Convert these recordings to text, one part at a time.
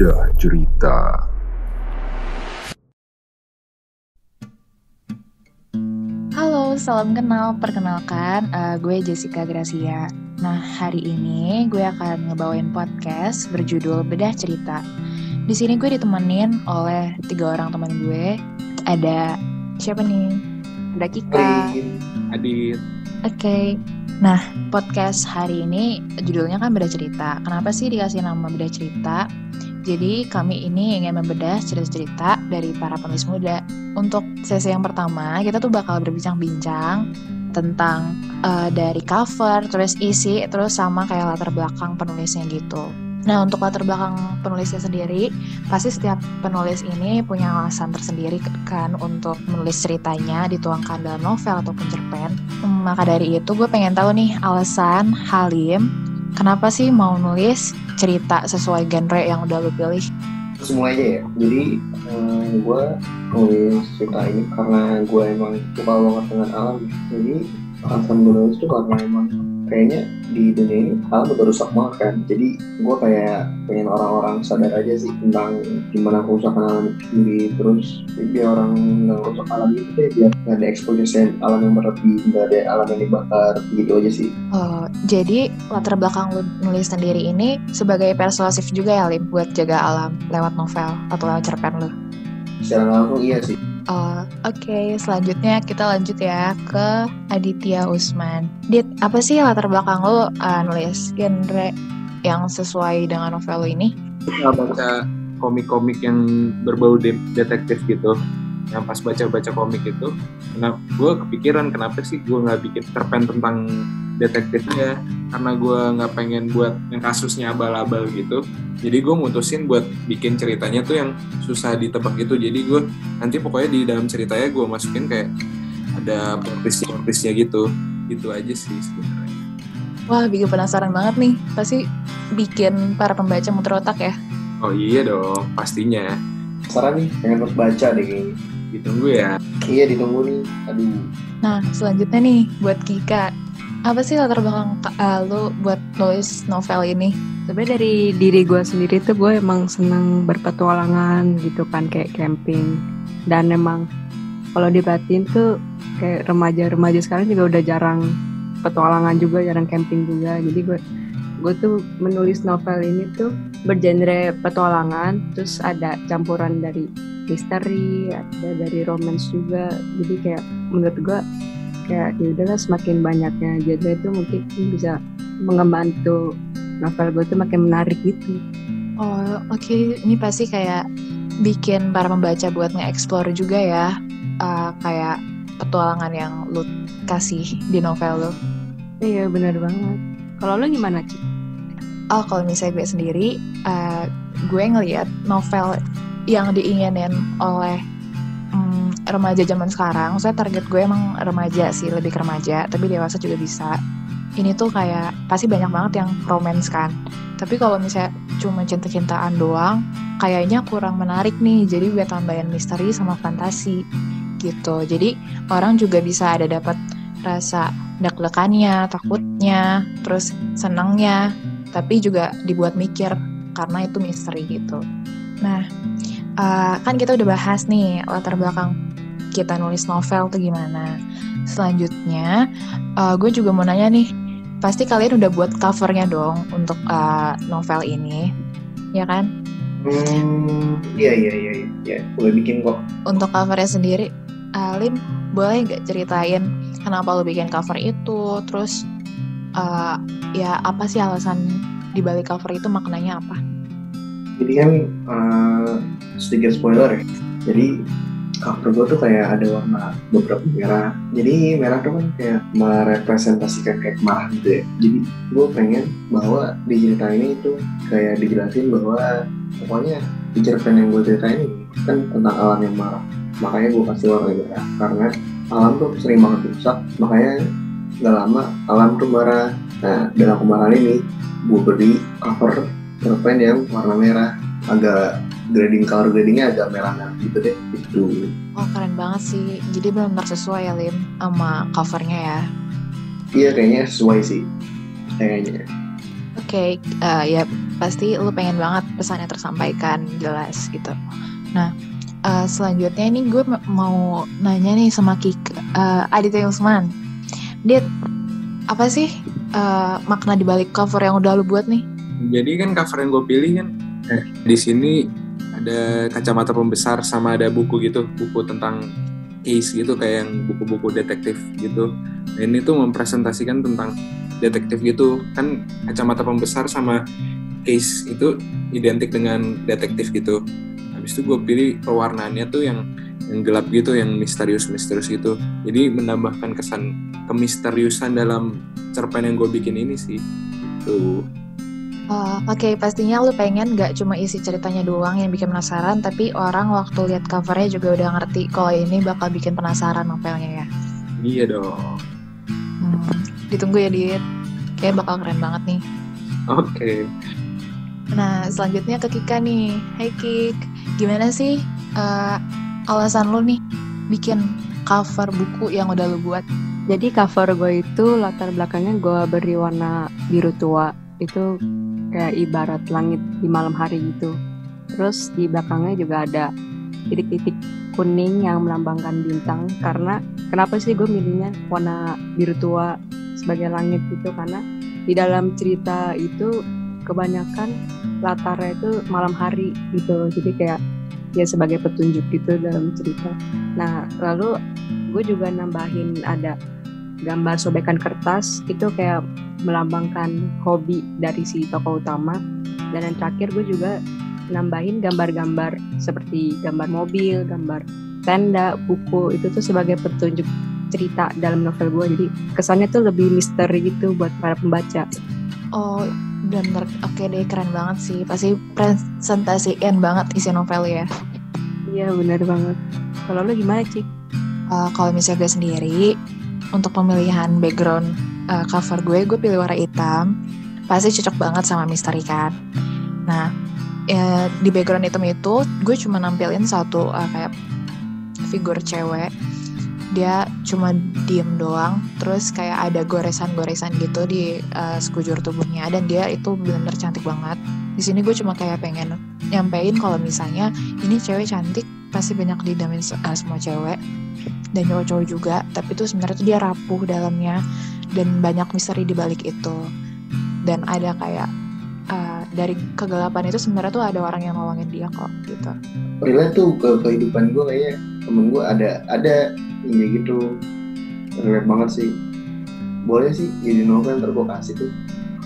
Bedah Cerita. Halo, salam kenal. Perkenalkan, uh, gue Jessica Gracia. Nah, hari ini gue akan ngebawain podcast berjudul Bedah Cerita. Di sini gue ditemenin oleh tiga orang teman gue. Ada siapa nih? Ada Kika. Adit. Oke. Okay. Nah, podcast hari ini judulnya kan Bedah Cerita. Kenapa sih dikasih nama Bedah Cerita? Jadi kami ini ingin membedah cerita-cerita dari para penulis muda. Untuk sesi yang pertama, kita tuh bakal berbincang-bincang tentang uh, dari cover, terus isi, terus sama kayak latar belakang penulisnya gitu. Nah, untuk latar belakang penulisnya sendiri, pasti setiap penulis ini punya alasan tersendiri kan untuk menulis ceritanya dituangkan dalam novel ataupun cerpen. Hmm, maka dari itu gue pengen tahu nih alasan Halim kenapa sih mau nulis cerita sesuai genre yang udah lo pilih? Semua aja ya. Jadi hmm, gue nulis cerita ini karena gue emang suka banget dengan alam. Jadi alasan gue nulis itu karena emang kayaknya di dunia ini hal udah rusak banget kan. Jadi gue kayak pengen orang-orang sadar aja sih tentang gimana kerusakan alam sendiri. Terus biar orang nggak rusak alam itu deh biar nggak ada eksposisi alam yang berlebih nggak ada alam yang dibakar gitu aja sih. Oh jadi latar belakang lu nulis sendiri ini sebagai persuasif juga ya Lim buat jaga alam lewat novel atau lewat cerpen lu? Secara langsung iya sih Oh, Oke, okay. selanjutnya kita lanjut ya ke Aditya Usman. Dit, apa sih latar belakang lo uh, nulis genre yang sesuai dengan novel ini? Nggak baca komik-komik yang berbau de detektif gitu. Yang pas baca-baca komik itu, kenapa gue kepikiran kenapa sih gue nggak bikin cerpen tentang detektifnya karena gue nggak pengen buat yang kasusnya abal-abal gitu. Jadi gue mutusin buat bikin ceritanya tuh yang susah ditebak itu jadi gue nanti pokoknya di dalam ceritanya gue masukin kayak ada plot-twistnya gitu. Gitu aja sih sebenarnya. Wah bikin penasaran banget nih. Pasti bikin para pembaca muter otak ya. Oh iya dong. Pastinya. Penasaran nih. Pengen terus baca deh kayaknya. Ditunggu ya. Iya ditunggu nih. Aduh. Nah selanjutnya nih buat Kika apa sih latar belakang uh, lu buat nulis novel ini? Sebenarnya dari diri gue sendiri tuh gue emang seneng berpetualangan gitu kan kayak camping. Dan emang kalau dibatin tuh kayak remaja-remaja sekarang juga udah jarang petualangan juga jarang camping juga. Jadi gue gue tuh menulis novel ini tuh bergenre petualangan terus ada campuran dari misteri ada dari romance juga. Jadi kayak menurut gue kayak ya udahlah semakin banyaknya genre itu mungkin bisa membantu novel gue tuh makin menarik gitu. Oh oke okay. ini pasti kayak bikin para pembaca buat nge-explore juga ya uh, kayak petualangan yang lu kasih di novel lu. Iya benar banget. Kalau lu gimana Cik? Oh kalau misalnya gue sendiri, uh, gue ngeliat novel yang diinginin oleh remaja zaman sekarang, saya target gue emang remaja sih, lebih ke remaja, tapi dewasa juga bisa. Ini tuh kayak pasti banyak banget yang romance kan. Tapi kalau misalnya cuma cinta-cintaan doang, kayaknya kurang menarik nih. Jadi gue tambahin misteri sama fantasi gitu. Jadi orang juga bisa ada dapat rasa deg-degannya, takutnya, terus senangnya, tapi juga dibuat mikir karena itu misteri gitu. Nah, uh, kan kita udah bahas nih latar belakang kita nulis novel tuh gimana. Selanjutnya, uh, gue juga mau nanya nih, pasti kalian udah buat covernya dong untuk uh, novel ini, ya kan? Hmm, iya iya iya, iya, boleh bikin kok. Untuk covernya sendiri, Alim boleh gak ceritain kenapa lo bikin cover itu, terus uh, ya apa sih alasan dibalik cover itu maknanya apa? Jadi kan uh, sedikit spoiler ya. Jadi cover gue tuh kayak ada warna beberapa merah. Jadi merah tuh kan kayak merepresentasikan kayak kemarahan gitu ya. Jadi gue pengen bahwa di cerita ini itu kayak dijelasin bahwa pokoknya di cerpen yang gue ceritain ini kan tentang alam yang marah. Makanya gue kasih warna merah. Karena alam tuh sering banget rusak. Makanya gak lama alam tuh marah. Nah dalam kemarahan ini gue beri cover cerpen yang warna merah. Agak grading color gradingnya agak merah-merah gitu deh. Itu oh keren banget sih. Jadi benar-benar sesuai ya Lim sama covernya ya? Iya kayaknya sesuai sih. Kayaknya. Oke Oke, eh, ya pasti lu pengen banget pesannya tersampaikan jelas gitu. Nah, eh, selanjutnya ini gue ma- mau nanya nih sama Kik eh, Aditya Usman. Dit, apa sih eh, makna dibalik cover yang udah lu buat nih? Jadi kan cover yang gue pilih kan eh, di sini ada kacamata pembesar sama ada buku gitu, buku tentang case gitu kayak yang buku-buku detektif gitu. Nah, ini tuh mempresentasikan tentang detektif gitu. Kan kacamata pembesar sama case itu identik dengan detektif gitu. Habis itu gue pilih pewarnaannya tuh yang yang gelap gitu, yang misterius-misterius gitu. Jadi menambahkan kesan kemisteriusan dalam cerpen yang gue bikin ini sih. Tuh. Oh, Oke, pastinya lu pengen gak cuma isi ceritanya doang yang bikin penasaran, tapi orang waktu lihat covernya juga udah ngerti kalau ini bakal bikin penasaran novelnya ya. Iya dong. Hmm, ditunggu ya, Dit. Kayak bakal keren banget nih. Oke. Nah, selanjutnya ke Kika nih. Hai Kik, gimana sih eh, alasan lu nih bikin cover buku yang udah lu buat? Jadi cover gue itu latar belakangnya gue beri warna biru tua. Itu kayak ibarat langit di malam hari gitu. Terus di belakangnya juga ada titik-titik kuning yang melambangkan bintang. Karena kenapa sih gue milihnya warna biru tua sebagai langit gitu? Karena di dalam cerita itu kebanyakan latarnya itu malam hari gitu. Jadi kayak ya sebagai petunjuk gitu dalam cerita. Nah lalu gue juga nambahin ada gambar sobekan kertas itu kayak melambangkan hobi dari si tokoh utama dan yang terakhir gue juga nambahin gambar-gambar seperti gambar mobil, gambar tenda, buku itu tuh sebagai petunjuk cerita dalam novel gue jadi kesannya tuh lebih misteri gitu buat para pembaca Oh, bener. Oke deh, keren banget sih. Pasti presentasiin banget isi novel ya. iya benar banget kalau lu gimana Cik? Eh, kalau misalnya gue sendiri, untuk pemilihan background eh, cover gue, gue pilih warna hitam. Pasti cocok banget sama misteri kan. Nah, eh, di background hitam itu, gue cuma nampilin satu eh, kayak figur cewek. Dia cuma diem doang, terus kayak ada goresan-goresan gitu di eh, sekujur tubuhnya, dan dia itu bener-bener cantik banget. Di sini gue cuma kayak pengen nyampein kalau misalnya ini cewek cantik, pasti banyak didamin eh, semua cewek dan cowok-cowok juga tapi tuh sebenarnya tuh dia rapuh dalamnya dan banyak misteri di balik itu. Dan ada kayak uh, dari kegelapan itu sebenarnya tuh ada orang yang nolongin dia kok gitu. Relate tuh ke kehidupan gue kayaknya temen gue ada ada kayak gitu. Relate banget sih. Boleh sih jadi novel ntar gue kasih tuh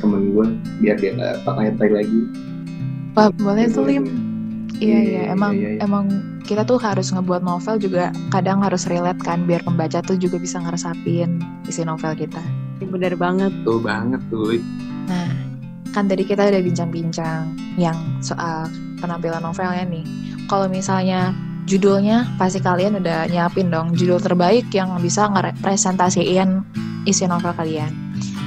temen gue biar dia nggak pakai lagi. Wah boleh tuh Lim. iya Iya, iya iya, emang iya, iya. emang kita tuh harus ngebuat novel juga kadang harus relate kan biar pembaca tuh juga bisa ngeresapin isi novel kita benar banget Tuh banget tuh. Nah, kan tadi kita udah bincang-bincang yang soal penampilan novelnya nih. Kalau misalnya judulnya pasti kalian udah nyiapin dong judul terbaik yang bisa ngerepresentasiin isi novel kalian.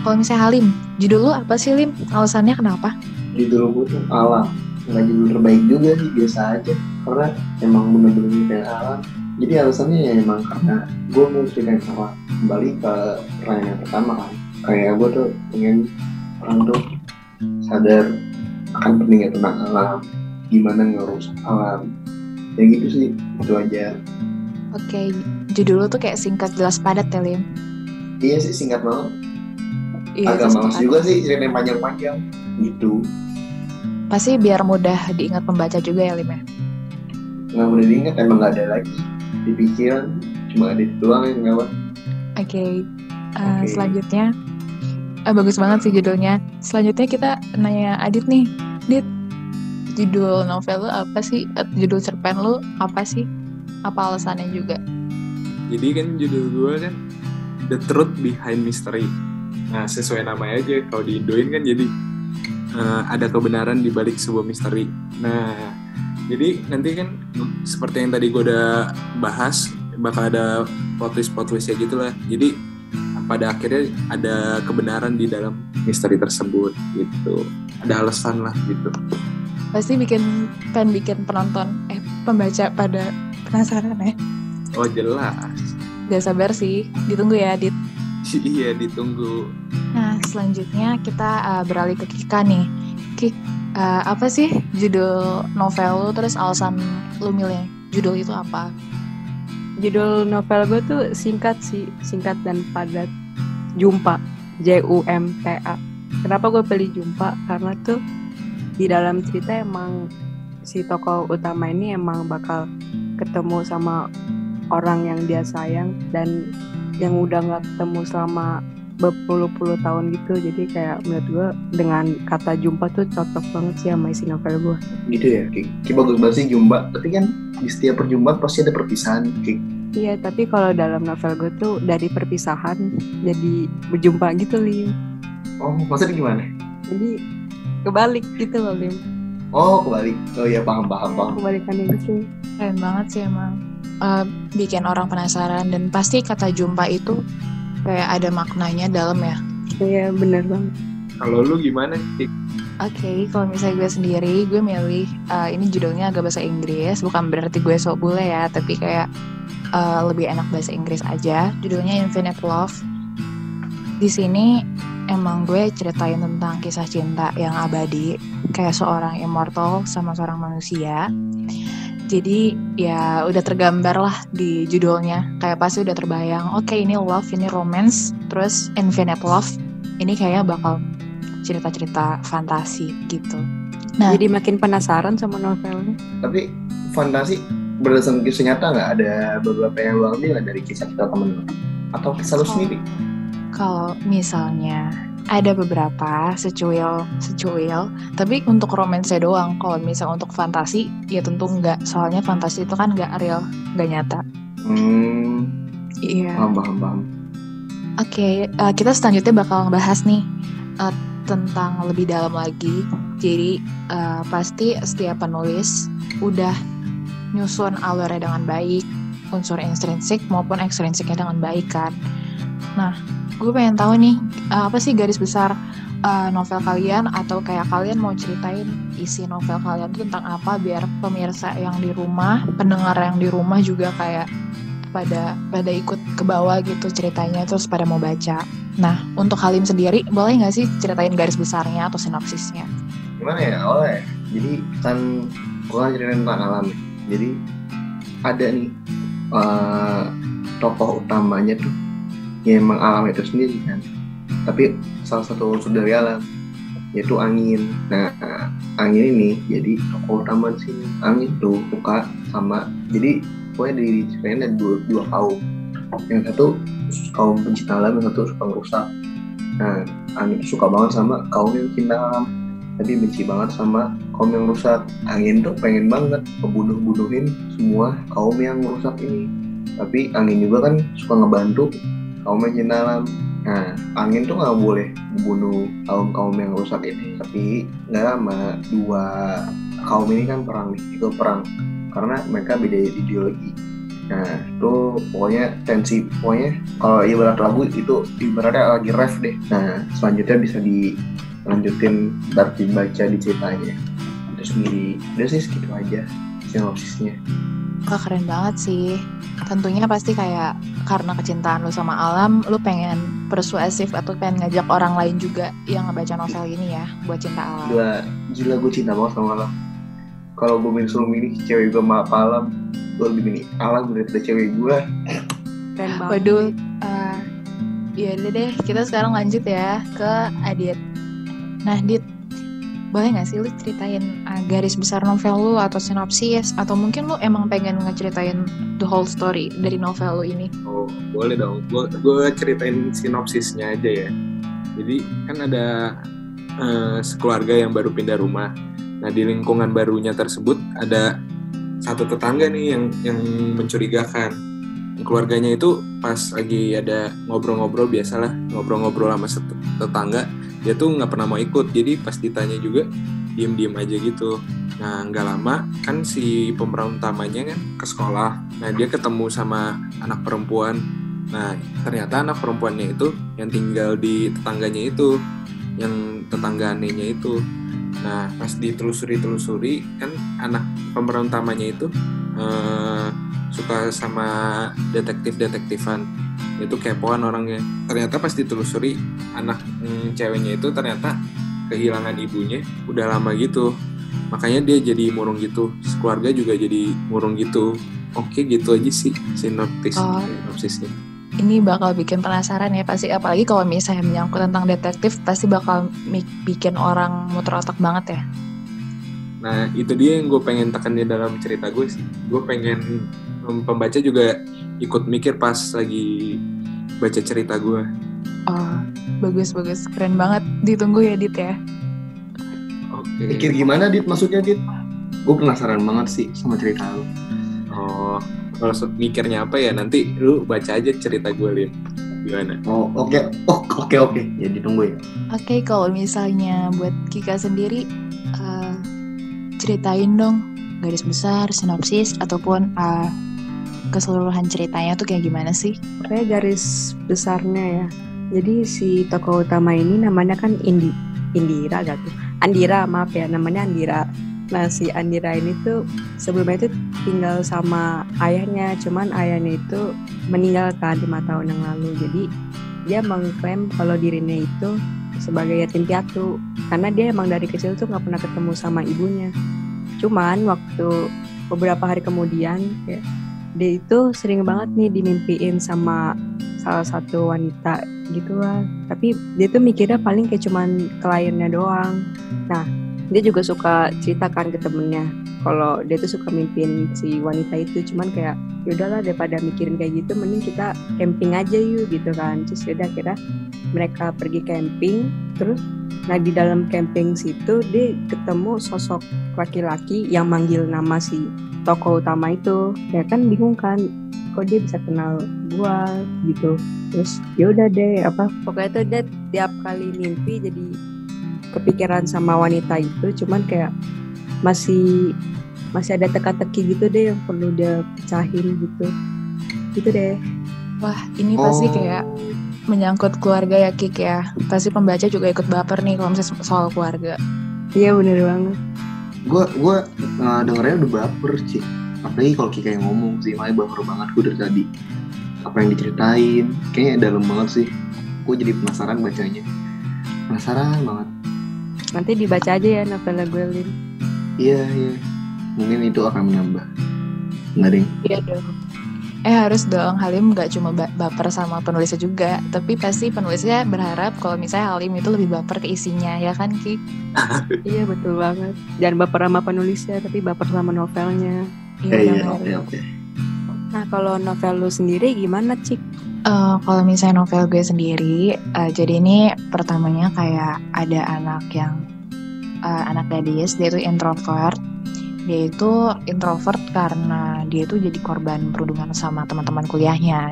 Kalau misalnya Halim, judul lu apa sih Lim? Alasannya kenapa? judul gue tuh alam nggak judul terbaik juga sih biasa aja karena emang bener-bener nyeritain alam jadi alasannya ya emang karena gue mau ceritain alam kembali ke pertanyaan yang pertama kan. Kayak gue tuh pengen orang tuh sadar akan pentingnya tentang alam gimana ngerusak alam. Ya gitu sih itu aja. Oke, judul lu tuh kayak singkat jelas padat ya Lim? iya sih singkat banget. Iya, agak males kayak- juga sih ceritain panjang-panjang. Gitu. Pasti biar mudah diingat pembaca juga ya Lim ya? Nggak boleh diingat emang nggak ada lagi di pikiran cuma ada itu doang yang lewat Oke, uh, Oke. selanjutnya eh, bagus banget sih judulnya. Selanjutnya kita nanya Adit nih, Dit, judul novel lu apa sih? Eh, Judul cerpen lu apa sih? Apa alasannya juga? Jadi kan judul gue kan The Truth Behind Mystery. Nah sesuai namanya aja kalau di Indoin kan jadi eh, ada kebenaran di balik sebuah misteri. Nah jadi nanti kan seperti yang tadi gue udah bahas bakal ada plot twist plot twist ya gitu lah. Jadi pada akhirnya ada kebenaran di dalam misteri tersebut gitu. Ada alasan lah gitu. Pasti bikin pengen bikin penonton eh pembaca pada penasaran ya. Oh jelas. Gak sabar sih, ditunggu ya Adit. iya ditunggu. Nah, selanjutnya kita uh, beralih ke Kika nih. Kik, uh, apa sih judul novel lu terus alasan lu milih judul itu apa? Judul novel gue tuh singkat sih, singkat dan padat. Jumpa, J U M P A. Kenapa gue pilih Jumpa? Karena tuh di dalam cerita emang si tokoh utama ini emang bakal ketemu sama orang yang dia sayang dan yang udah nggak ketemu selama berpuluh-puluh tahun gitu. Jadi kayak menurut gue dengan kata jumpa tuh cocok banget sih sama isi novel gue gitu ya Ki, Ki bagus banget sih jumpa. Tapi kan di setiap perjumpaan pasti ada perpisahan Ki. iya tapi kalau dalam novel gue tuh dari perpisahan jadi berjumpa gitu Lim. Oh maksudnya gimana? Jadi kebalik gitu loh Lim. Oh kebalik. Oh iya paham paham paham. Kebalikannya gitu Keren banget sih emang. Uh, bikin orang penasaran. Dan pasti kata jumpa itu kayak ada maknanya dalam ya. iya bener banget Kalau lu gimana? Kik? Oke, kalau misalnya gue sendiri, gue milih uh, ini judulnya agak bahasa Inggris. Bukan berarti gue sok bule ya, tapi kayak uh, lebih enak bahasa Inggris aja. Judulnya Infinite Love. Di sini emang gue ceritain tentang kisah cinta yang abadi, kayak seorang immortal sama seorang manusia. Jadi ya udah tergambar lah di judulnya. Kayak pasti udah terbayang, oke ini love, ini romance, terus infinite love. Ini kayaknya bakal cerita-cerita fantasi gitu. Nah, jadi makin penasaran sama novelnya tapi fantasi berdasarkan kisah nyata nggak ada beberapa yang lu ambil nggak dari kisah kita temen atau kisah lu Oh. sendiri kalau misalnya ada beberapa secuil secuil, tapi untuk romance doang. Kalau misalnya untuk fantasi, ya tentu enggak. Soalnya fantasi itu kan nggak real, nggak nyata. hmm Iya. paham paham paham Oke, eh, kita selanjutnya bakal ngebahas nih eh, tentang lebih dalam lagi. Jadi eh, pasti setiap penulis udah nyusun alurnya dengan baik, unsur intrinsik maupun ekstrinsiknya dengan baik kan. Nah, gue pengen tahu nih eh, apa sih garis besar eh, novel kalian atau kayak kalian mau ceritain isi novel kalian tuh tentang apa biar pemirsa yang di rumah, pendengar yang di rumah juga kayak pada pada ikut ke bawah gitu ceritanya terus pada mau baca. Nah, untuk Halim sendiri boleh nggak sih ceritain garis besarnya atau sinopsisnya? gimana ya ya? jadi kan gua kan ceritain tentang alam ya. jadi ada nih eh, tokoh utamanya tuh ya emang alam itu sendiri kan. Tapi salah satu unsur dari alam yaitu angin. Nah angin ini jadi tokoh utama di sini. Angin tuh suka sama jadi pokoknya di ceritanya ada dua, dua kaum. Yang satu kaum pencinta alam yang satu suka ngerusak nah angin suka banget sama kaum yang cinta alam tapi benci banget sama kaum yang rusak angin tuh pengen banget ngebunuh-bunuhin semua kaum yang rusak ini. Tapi angin juga kan suka ngebantu kaum yang alam nah angin tuh nggak boleh membunuh kaum kaum yang rusak ini tapi nggak lama dua kaum ini kan perang nih itu perang. Karena mereka beda ideologi. Nah itu pokoknya tensi pokoknya kalau ibarat lagu itu ibaratnya lagi ref deh. Nah selanjutnya bisa di lanjutin berarti baca di ceritanya itu sendiri. Udah sih segitu aja sinopsisnya. Wah keren banget sih. Tentunya pasti kayak karena kecintaan lu sama alam, lu pengen persuasif atau pengen ngajak orang lain juga yang ngebaca novel ini ya buat cinta alam. gila gila gue cinta banget sama alam kalau gue suruh milih cewek gue sama alam gue lebih milih alam daripada cewek gue keren banget Waduh, eh ya udah deh kita sekarang lanjut ya ke Adit. Nah Dit, boleh nggak sih lu ceritain uh, garis besar novel lu atau sinopsis atau mungkin lu emang pengen ngeceritain the whole story dari novel lu ini? Oh, boleh dong. Gue ceritain sinopsisnya aja ya. Jadi kan ada eh, sekeluarga yang baru pindah rumah. Nah di lingkungan barunya tersebut ada satu tetangga nih yang yang mencurigakan. Keluarganya itu pas lagi ada ngobrol-ngobrol biasalah ngobrol-ngobrol sama tetangga dia tuh nggak pernah mau ikut. Jadi pas ditanya juga diem-diem aja gitu. Nah nggak lama kan si pemeran utamanya kan ke sekolah. Nah dia ketemu sama anak perempuan. Nah ternyata anak perempuannya itu yang tinggal di tetangganya itu yang tetangga anehnya itu. Nah pas ditelusuri-telusuri kan anak pemeran utamanya itu eh, suka sama detektif-detektifan Dia tuh kepoan orangnya. Ternyata pas ditelusuri anak mm, ceweknya itu ternyata kehilangan ibunya udah lama gitu. Makanya dia jadi murung gitu. Keluarga juga jadi murung gitu. Oke gitu aja sih sinopsis Oh. sinopsisnya. Ini bakal bikin penasaran ya pasti apalagi kalau misalnya menyangkut tentang detektif pasti bakal bikin orang muter otak banget ya. Nah itu dia yang gue pengen tekan di dalam cerita gue sih. Gue pengen em, pembaca juga ikut mikir pas lagi baca cerita gue. Oh, bagus bagus keren banget. Ditunggu ya Dit ya. Oke. Mikir gimana Dit maksudnya Dit? Gue penasaran banget sih sama cerita lu. Oh, kalau mikirnya apa ya nanti lu baca aja cerita gue Lin. Gimana? Oh oke, oh oke oke, ya ditunggu ya. Oke, kalau misalnya buat Kika sendiri, eh, ceritain dong garis besar, sinopsis, ataupun eh, keseluruhan ceritanya tuh kayak gimana sih? Kayak garis besarnya ya. Jadi si tokoh utama ini namanya kan Indi, Indira gak tuh? Andira, maaf ya, namanya Andira. Nah si Andira ini tuh sebelumnya itu tinggal sama ayahnya, cuman ayahnya itu meninggal kan lima tahun yang lalu. Jadi dia mengklaim kalau dirinya itu sebagai yatim piatu karena dia emang dari kecil tuh nggak pernah ketemu sama ibunya. Cuman waktu beberapa hari kemudian kayak dia itu sering banget nih dimimpiin sama salah satu wanita gitu lah tapi dia tuh mikirnya paling kayak cuman kliennya doang. Nah dia juga suka ceritakan ke temennya kalau dia tuh suka mimpin si wanita itu. Cuman kayak ya udahlah daripada mikirin kayak gitu mending kita camping aja yuk gitu kan. Terus yaudah kira mereka pergi camping. Terus nah di dalam camping situ dia ketemu sosok laki-laki yang manggil nama si tokoh utama itu ya kan bingung kan kok dia bisa kenal gua gitu terus ya udah deh apa pokoknya tuh dia tiap kali mimpi jadi kepikiran sama wanita itu cuman kayak masih masih ada teka-teki gitu deh yang perlu dia pecahin gitu gitu deh Wah, ini pasti Oh. kayak menyangkut keluarga ya Kik ya. Pasti pembaca juga ikut baper nih kalau misalnya soal keluarga. iya bener banget Gue gue uh, dengernya udah baper sih. Apalagi kalau Kika yang ngomong sih, makanya baper banget gue dari tadi. Apa yang diceritain, kayaknya dalam banget sih. Gue jadi penasaran bacanya. Penasaran banget. nanti dibaca aja ya novelnya gue Lin Iya iya. Mungkin itu akan menambah. Nggak ding. Iya dong. Eh harus dong, Halim nggak cuma ba- baper sama penulisnya juga, tapi pasti penulisnya berharap kalau misalnya Halim itu lebih baper ke isinya, ya kan Kik? iya betul banget jangan baper sama penulisnya tapi baper sama novelnya Iya iya oke oke. nah kalau novel lu sendiri gimana cik Eh, kalau misalnya novel gue sendiri, eh, jadi ini pertamanya kayak ada anak yang eh, anak gadis, dia itu introvert. Dia itu introvert karena dia itu jadi korban perundungan sama teman-teman kuliahnya.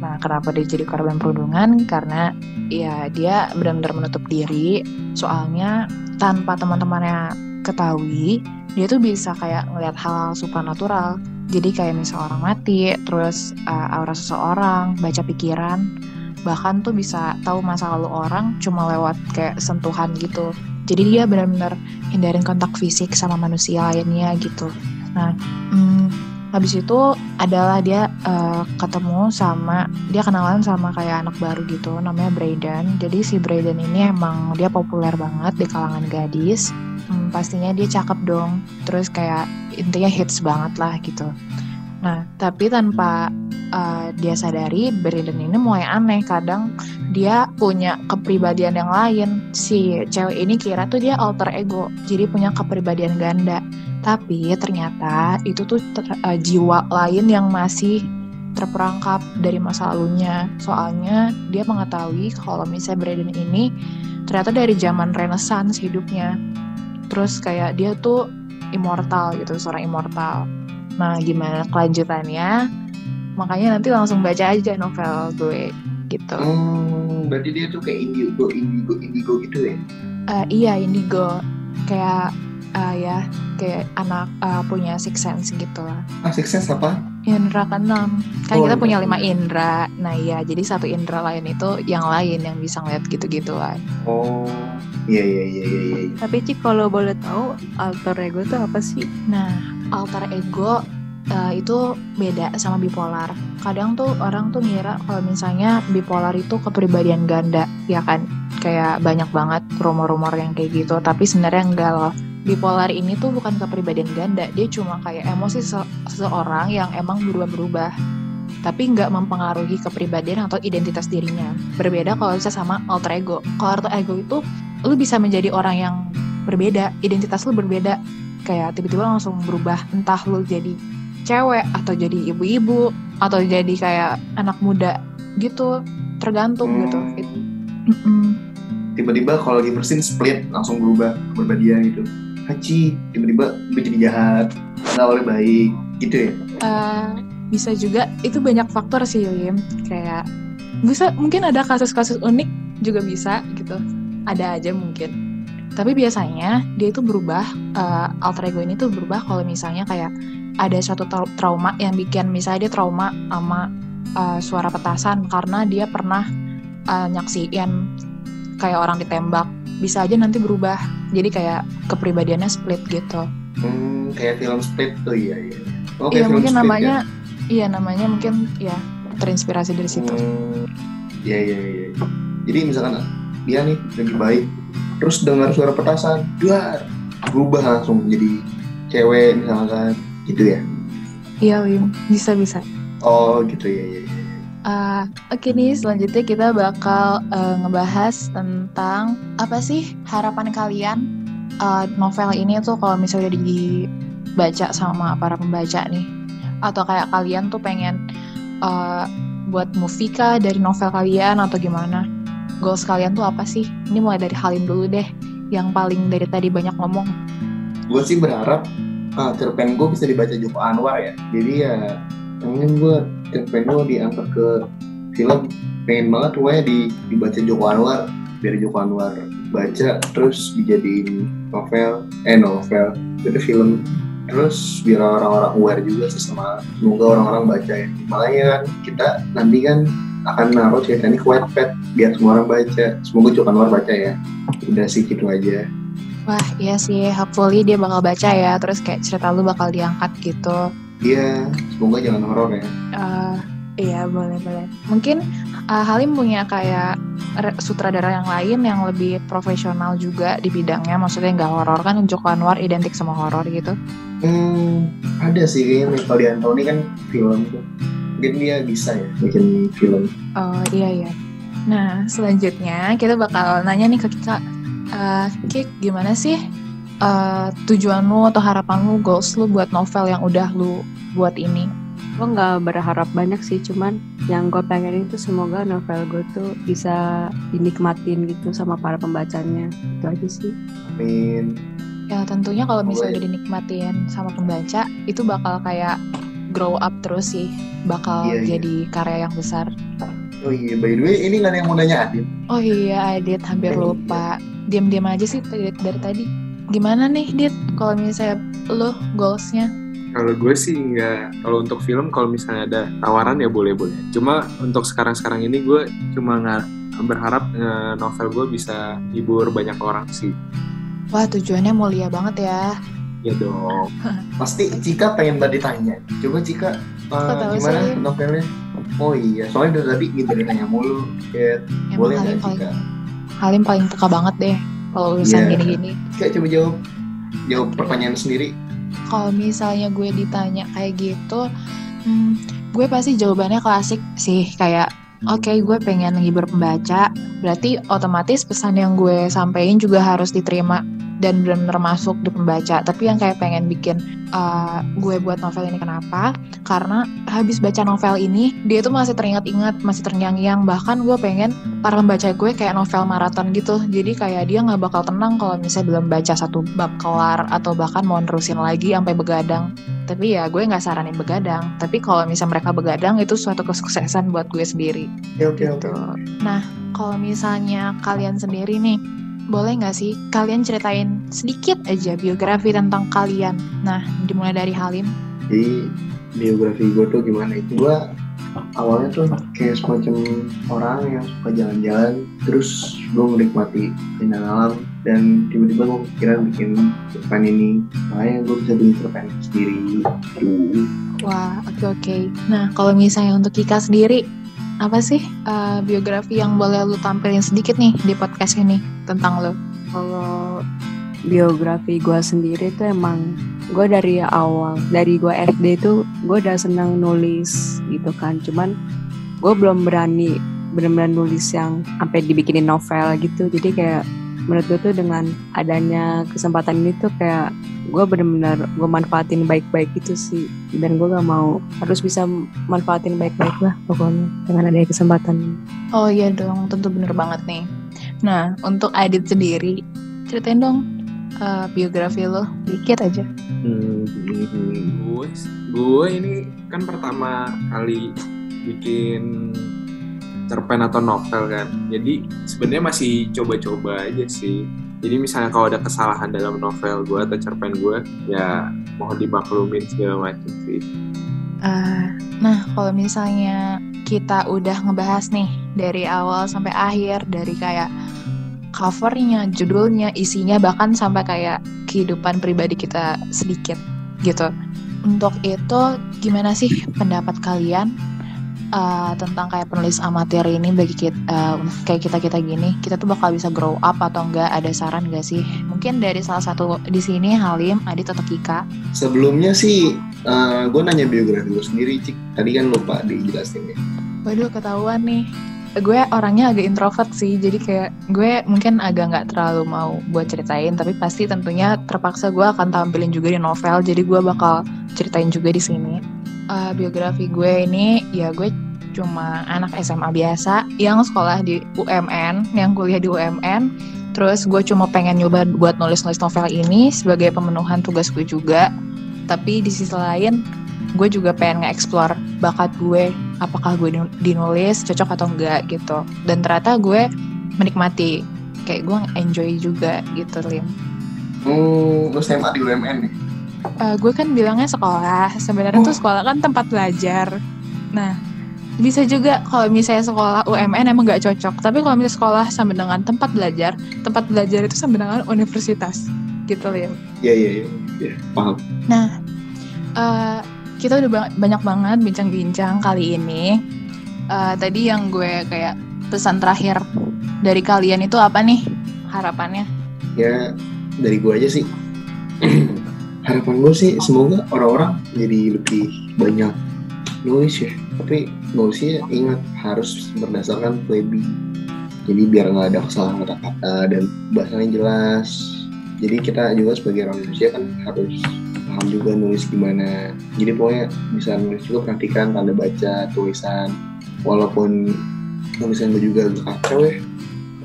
Nah, kenapa dia jadi korban perundungan? Karena ya dia benar-benar menutup diri. Soalnya tanpa teman-temannya ketahui, dia tuh bisa kayak ngelihat hal supernatural. Jadi kayak misal orang mati, terus uh, aura seseorang, baca pikiran, bahkan tuh bisa tahu masa lalu orang cuma lewat kayak sentuhan gitu. Jadi dia benar-benar hindarin kontak fisik sama manusia lainnya gitu. Nah, hmm, habis itu adalah dia uh, ketemu sama dia kenalan sama kayak anak baru gitu, namanya Brayden. Jadi si Brayden ini emang dia populer banget di kalangan gadis. Hmm, pastinya dia cakep dong. Terus kayak intinya hits banget lah gitu. Nah, tapi tanpa uh, dia sadari, Brandon ini mulai aneh. Kadang dia punya kepribadian yang lain. Si cewek ini kira tuh dia alter ego, jadi punya kepribadian ganda. Tapi ternyata itu tuh ter- uh, jiwa lain yang masih terperangkap dari masa lalunya. Soalnya dia mengetahui kalau misalnya Brandon ini ternyata dari zaman Renaissance hidupnya. Terus kayak dia tuh immortal gitu, seorang immortal. Nah, gimana kelanjutannya? Makanya nanti langsung baca aja novel gue gitu. Oh, berarti dia tuh kayak indigo, indigo, indigo gitu ya? Eh, iya, indigo kayak eh, ya kayak anak eh, punya six sense gitu lah. Ah, sukses apa? Indra keenam. Kan Oh, kita indra punya lima indra. Nah, iya, jadi satu indra lain itu yang lain yang bisa ngeliat gitu-gituan. Oh, iya iya iya iya. iya. tapi cik kalau boleh tahu alter ego tuh apa sih Nah, alter ego eh, itu beda sama bipolar. Kadang tuh orang tuh ngira kalau misalnya bipolar itu kepribadian ganda, ya kan? Kayak banyak banget rumor-rumor yang kayak gitu, tapi sebenarnya enggak loh. Bipolar ini tuh bukan kepribadian ganda, dia cuma kayak emosi se- seseorang yang emang berubah-berubah tapi nggak mempengaruhi kepribadian atau identitas dirinya. Berbeda kalau bisa sama alter ego. Kalau alter ego itu lu bisa menjadi orang yang berbeda, identitas lu berbeda. Kayak tiba-tiba langsung berubah, entah lu jadi cewek atau jadi ibu-ibu atau jadi kayak anak muda gitu, tergantung gitu. Hmm. It- Mm-mm. tiba-tiba kalau lagi bersin split langsung berubah kepribadian gitu haji tiba-tiba jadi jahat nggak boleh baik gitu ya Eh, bisa juga itu banyak faktor sih Yim kayak bisa mungkin ada kasus-kasus unik juga bisa gitu ada aja mungkin tapi biasanya dia itu berubah eh, alter ego ini tuh berubah kalau misalnya kayak ada suatu trau- trauma yang bikin misalnya dia trauma sama eh, suara petasan karena dia pernah eh, nyaksiin kayak orang ditembak. Bisa aja nanti berubah. Jadi kayak kepribadiannya split gitu. Hmm, kayak film split tuh iya iya. Oke Iya mungkin Split, namanya, ya. iya namanya mungkin ya terinspirasi dari situ. Hmm, iya iya iya. Jadi misalkan dia nih lagi baik terus dengar suara petasan duar berubah langsung jadi cewek misalkan gitu ya Iya Wim, bisa bisa. oh gitu ya ya, ya. Ah, Oke nih selanjutnya kita bakal eh, ngebahas tentang apa sih harapan kalian eh, novel ini tuh kalau misalnya udah dibaca sama para pembaca nih, atau kayak kalian tuh pengen eh, buat movie kah dari novel kalian atau gimana? Goals kalian tuh apa sih? Ini mulai dari Halim dulu deh, yang paling dari tadi banyak ngomong. gue sih berharap ah, cerpen gue bisa dibaca Joko Anwar ya jadi ya pengen gue cerpen gue diangkat ke film pengen banget pokoknya di, dibaca Joko Anwar biar Joko Anwar baca terus dijadiin novel eh novel itu film terus biar orang-orang aware juga sih sama semoga orang-orang baca ya makanya kan kita nanti kan akan naruh cerita ini ke Wattpad biar semua orang baca semoga Joko Anwar baca ya udah sih gitu aja Wah iya sih, hopefully dia bakal baca ya, terus kayak cerita lu bakal diangkat gitu. Iya, semoga jangan horor ya. Eh, iya boleh boleh. Mungkin eh, Halim punya kayak sutradara yang lain yang lebih profesional juga di bidangnya, maksudnya nggak horor kan Joko Anwar identik sama horor gitu. Hmm, ada sih kayaknya Michael D'Antoni kan film tuh. Mungkin dia bisa ya bikin film. Oh iya iya. Nah selanjutnya kita bakal nanya nih ke Kika, Eh, Kik gimana sih eh, tujuan lu atau harapan lu, goals lu buat novel yang udah lu buat ini? gue nggak berharap banyak sih cuman yang gue pengen itu semoga novel gue tuh bisa dinikmatin gitu sama para pembacanya itu aja sih Amin. Ya tentunya kalau misalnya dinikmatin sama pembaca itu bakal kayak grow up terus sih, bakal Iya, iya. jadi karya yang besar. Oh iya, by the way, ini nggak ada yang mau nanya Adit. Oh iya, Adit hampir Oh, iya. lupa. Diam-diam aja sih dari, dari tadi. Gimana nih, Dit? Kalau misalnya lo goalsnya? Kalau gue sih nggak, kalau untuk film kalau misalnya ada tawaran ya boleh-boleh. Cuma untuk sekarang-sekarang ini gue cuma nggak berharap eh, novel gue bisa hibur banyak orang sih. Wah tujuannya mulia banget ya. Ya dong. Pasti Cika pengen banget ditanya. Coba Cika, uh, gimana sih? novelnya? Oh iya, soalnya dari tadi gitu ditanya mulu. Ya, Emang boleh nggak paling Cika? Halim paling peka banget deh kalau urusan Iya. gini-gini. Cika coba jawab. Jawab pertanyaan sendiri. kalau misalnya gue ditanya kayak gitu, hmm, gue pasti jawabannya klasik sih kayak oke gue pengen ngibur pembaca, berarti otomatis pesan yang gue sampein juga harus diterima dan benar-benar masuk di pembaca. Tapi yang kayak pengen bikin uh, gue buat novel ini kenapa? Karena habis baca novel ini dia tuh masih teringat-ingat, masih terngiang-ngiang. Bahkan gue pengen para pembaca gue kayak novel maraton gitu. Jadi kayak dia nggak bakal tenang kalau misalnya belum baca satu bab kelar atau bahkan mau nerusin lagi sampai begadang. Tapi ya gue nggak saranin begadang. Tapi kalau misalnya mereka begadang itu suatu kesuksesan buat gue sendiri. Oke, oke, Gitu. Nah, kalau misalnya kalian sendiri nih, boleh nggak sih kalian ceritain sedikit aja biografi tentang kalian? Nah, dimulai dari Halim. Jadi biografi gue tuh gimana itu gue awalnya tuh kayak semacam orang yang suka jalan-jalan terus gue menikmati keindahan alam dan tiba-tiba gue kepikiran bikin cerpen ini makanya gue bisa bikin cerpen sendiri gitu. Wah, oke oke. Nah, kalau misalnya untuk Kika sendiri, apa sih uh, biografi yang boleh lu tampilin sedikit nih di podcast ini tentang lu? Kalau biografi gue sendiri tuh emang gue dari awal dari gue SD tuh gue udah senang nulis gitu kan cuman gue belum berani benar-benar nulis yang sampai dibikinin novel gitu jadi kayak menurut gue tuh dengan adanya kesempatan ini tuh kayak gue benar-benar gue manfaatin baik-baik gitu sih. Dan gue gak mau harus bisa manfaatin baik-baik lah pokoknya dengan adanya kesempatan oh iya dong tentu bener banget nih. Nah untuk Adit sendiri ceritain dong uh, biografi lo dikit aja. Hmm, gue gue ini kan pertama kali bikin cerpen atau novel kan. Jadi sebenarnya masih coba-coba aja sih. Jadi misalnya kalau ada kesalahan dalam novel gue atau cerpen gue ya mohon dimaklumin segala macam sih. Uh, nah kalau misalnya kita udah ngebahas nih dari awal sampai akhir dari kayak covernya, judulnya, isinya bahkan sampai kayak kehidupan pribadi kita sedikit gitu. Untuk itu gimana sih pendapat kalian uh, tentang kayak penulis amatir ini bagi kita uh, kayak kita kita gini kita tuh bakal bisa grow up atau enggak? Ada saran gak sih? Mungkin dari salah satu di sini Halim Adit atau Kika. Sebelumnya sih uh, gue nanya biografi gue sendiri cik. Tadi kan lupa dijelasin ya. Waduh ketahuan nih. Gue orangnya agak introvert sih jadi kayak gue mungkin agak nggak terlalu mau buat ceritain tapi pasti tentunya terpaksa gue akan tampilin juga di novel jadi gue bakal ceritain juga di sini uh, biografi gue ini ya gue cuma anak SMA biasa yang sekolah di UMN, yang kuliah di UMN. Terus gue cuma pengen nyoba buat nulis-nulis novel ini sebagai pemenuhan tugas gue juga. Tapi di sisi lain, gue juga pengen nge-explore bakat gue, apakah gue dinulis cocok atau enggak gitu. Dan ternyata gue menikmati, kayak gue enjoy juga gitu, Lim. Hmm, lu SMA di UMN nih? Uh, gue kan bilangnya sekolah. Sebenarnya oh. tuh sekolah kan tempat belajar. Nah bisa juga kalau misalnya sekolah UMN emang gak cocok. Tapi kalau misalnya sekolah sama dengan tempat belajar tempat belajar itu sama dengan universitas. Gitu ya iya iya iya. Paham. Nah uh, kita udah banyak banget bincang-bincang kali ini. Uh, tadi yang gue kayak pesan terakhir dari kalian itu apa nih harapannya? Ya dari gue aja sih harapan gue sih semoga orang-orang jadi lebih banyak nulis ya. Tapi nulisnya ingat harus berdasarkan plebi jadi biar nggak ada kesalahan kata-kata dan bahasanya jelas. Jadi kita juga sebagai orang Indonesia kan harus paham juga nulis gimana. Jadi pokoknya bisa nulis juga perhatikan tanda baca tulisan. Walaupun tulisan gue juga agak kacau ya.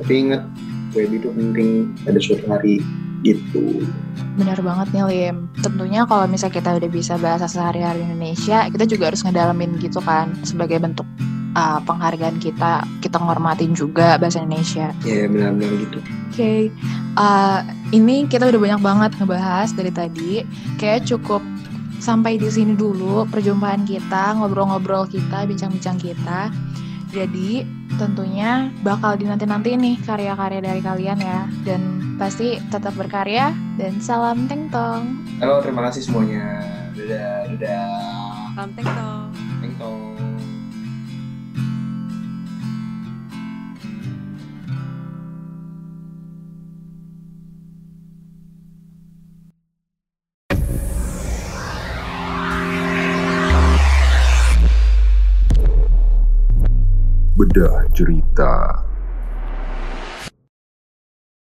Tapi ingat plebi itu penting pada suatu hari gitu Benar banget nih Lim. Tentunya kalau misalnya kita udah bisa bahasa sehari-hari Indonesia, kita juga harus ngedalamin gitu kan sebagai bentuk uh, penghargaan kita, kita ngormatin juga bahasa Indonesia. Iya yeah, benar-benar gitu. Oke, okay. uh, ini kita udah banyak banget ngebahas dari tadi. Kayak cukup sampai di sini dulu perjumpaan kita, ngobrol-ngobrol kita, bincang-bincang kita. Jadi tentunya bakal dinanti-nanti nih karya-karya dari kalian ya. Dan pasti tetap berkarya dan salam Teng Tong. Halo, terima kasih semuanya. Dadah, dadah. Salam Teng Tong. Teng Tong. 的.